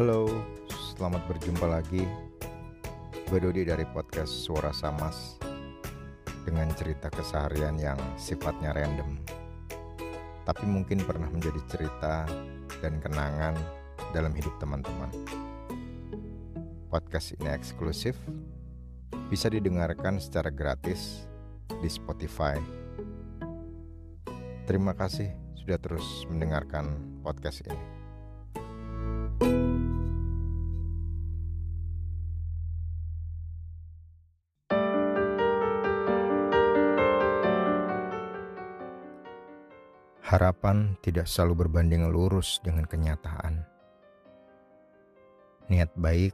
Halo, selamat berjumpa lagi. Gue Dodi dari podcast Suara Samas dengan cerita keseharian yang sifatnya random. Tapi mungkin pernah menjadi cerita dan kenangan dalam hidup teman-teman. Podcast ini eksklusif, bisa didengarkan secara gratis di Spotify. Terima kasih sudah terus mendengarkan podcast ini. Harapan tidak selalu berbanding lurus dengan kenyataan. Niat baik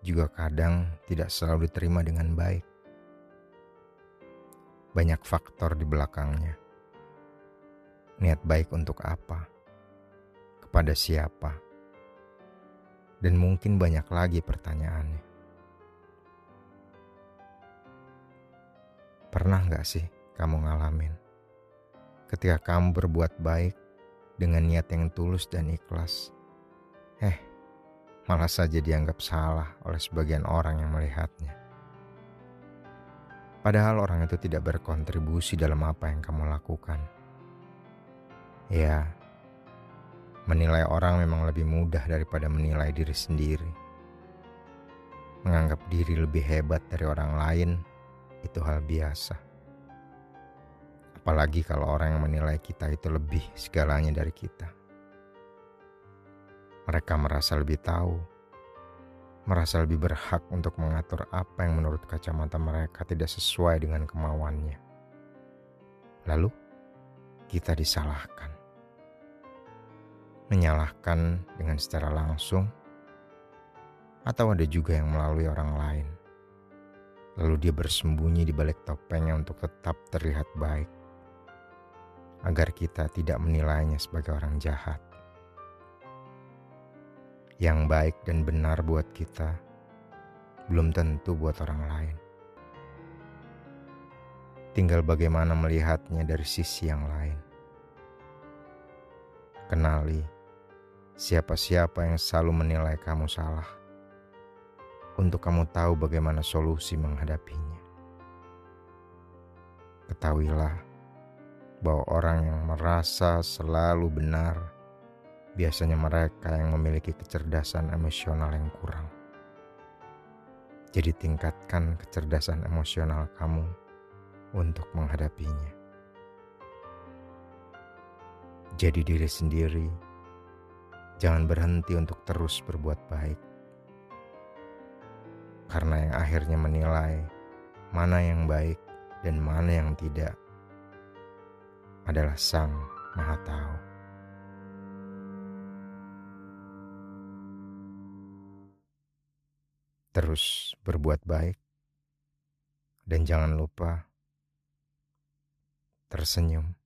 juga kadang tidak selalu diterima dengan baik. Banyak faktor di belakangnya. Niat baik untuk apa? Kepada siapa? Dan mungkin banyak lagi pertanyaannya. Pernah gak sih kamu ngalamin? Ketika kamu berbuat baik dengan niat yang tulus dan ikhlas. Eh, malah saja dianggap salah oleh sebagian orang yang melihatnya. Padahal orang itu tidak berkontribusi dalam apa yang kamu lakukan. Ya, menilai orang memang lebih mudah daripada menilai diri sendiri. Menganggap diri lebih hebat dari orang lain itu hal biasa. Apalagi kalau orang yang menilai kita itu lebih segalanya dari kita. Mereka merasa lebih tahu, merasa lebih berhak untuk mengatur apa yang menurut kacamata mereka tidak sesuai dengan kemauannya. Lalu, kita disalahkan. Menyalahkan dengan secara langsung, atau ada juga yang melalui orang lain. Lalu dia bersembunyi di balik topengnya untuk tetap terlihat baik agar kita tidak menilainya sebagai orang jahat. Yang baik dan benar buat kita belum tentu buat orang lain. Tinggal bagaimana melihatnya dari sisi yang lain. Kenali siapa-siapa yang selalu menilai kamu salah. Untuk kamu tahu bagaimana solusi menghadapinya. Ketahuilah bahwa orang yang merasa selalu benar biasanya mereka yang memiliki kecerdasan emosional yang kurang. Jadi tingkatkan kecerdasan emosional kamu untuk menghadapinya. Jadi diri sendiri, jangan berhenti untuk terus berbuat baik. Karena yang akhirnya menilai mana yang baik dan mana yang tidak adalah Sang Maha Tahu. Terus berbuat baik dan jangan lupa tersenyum.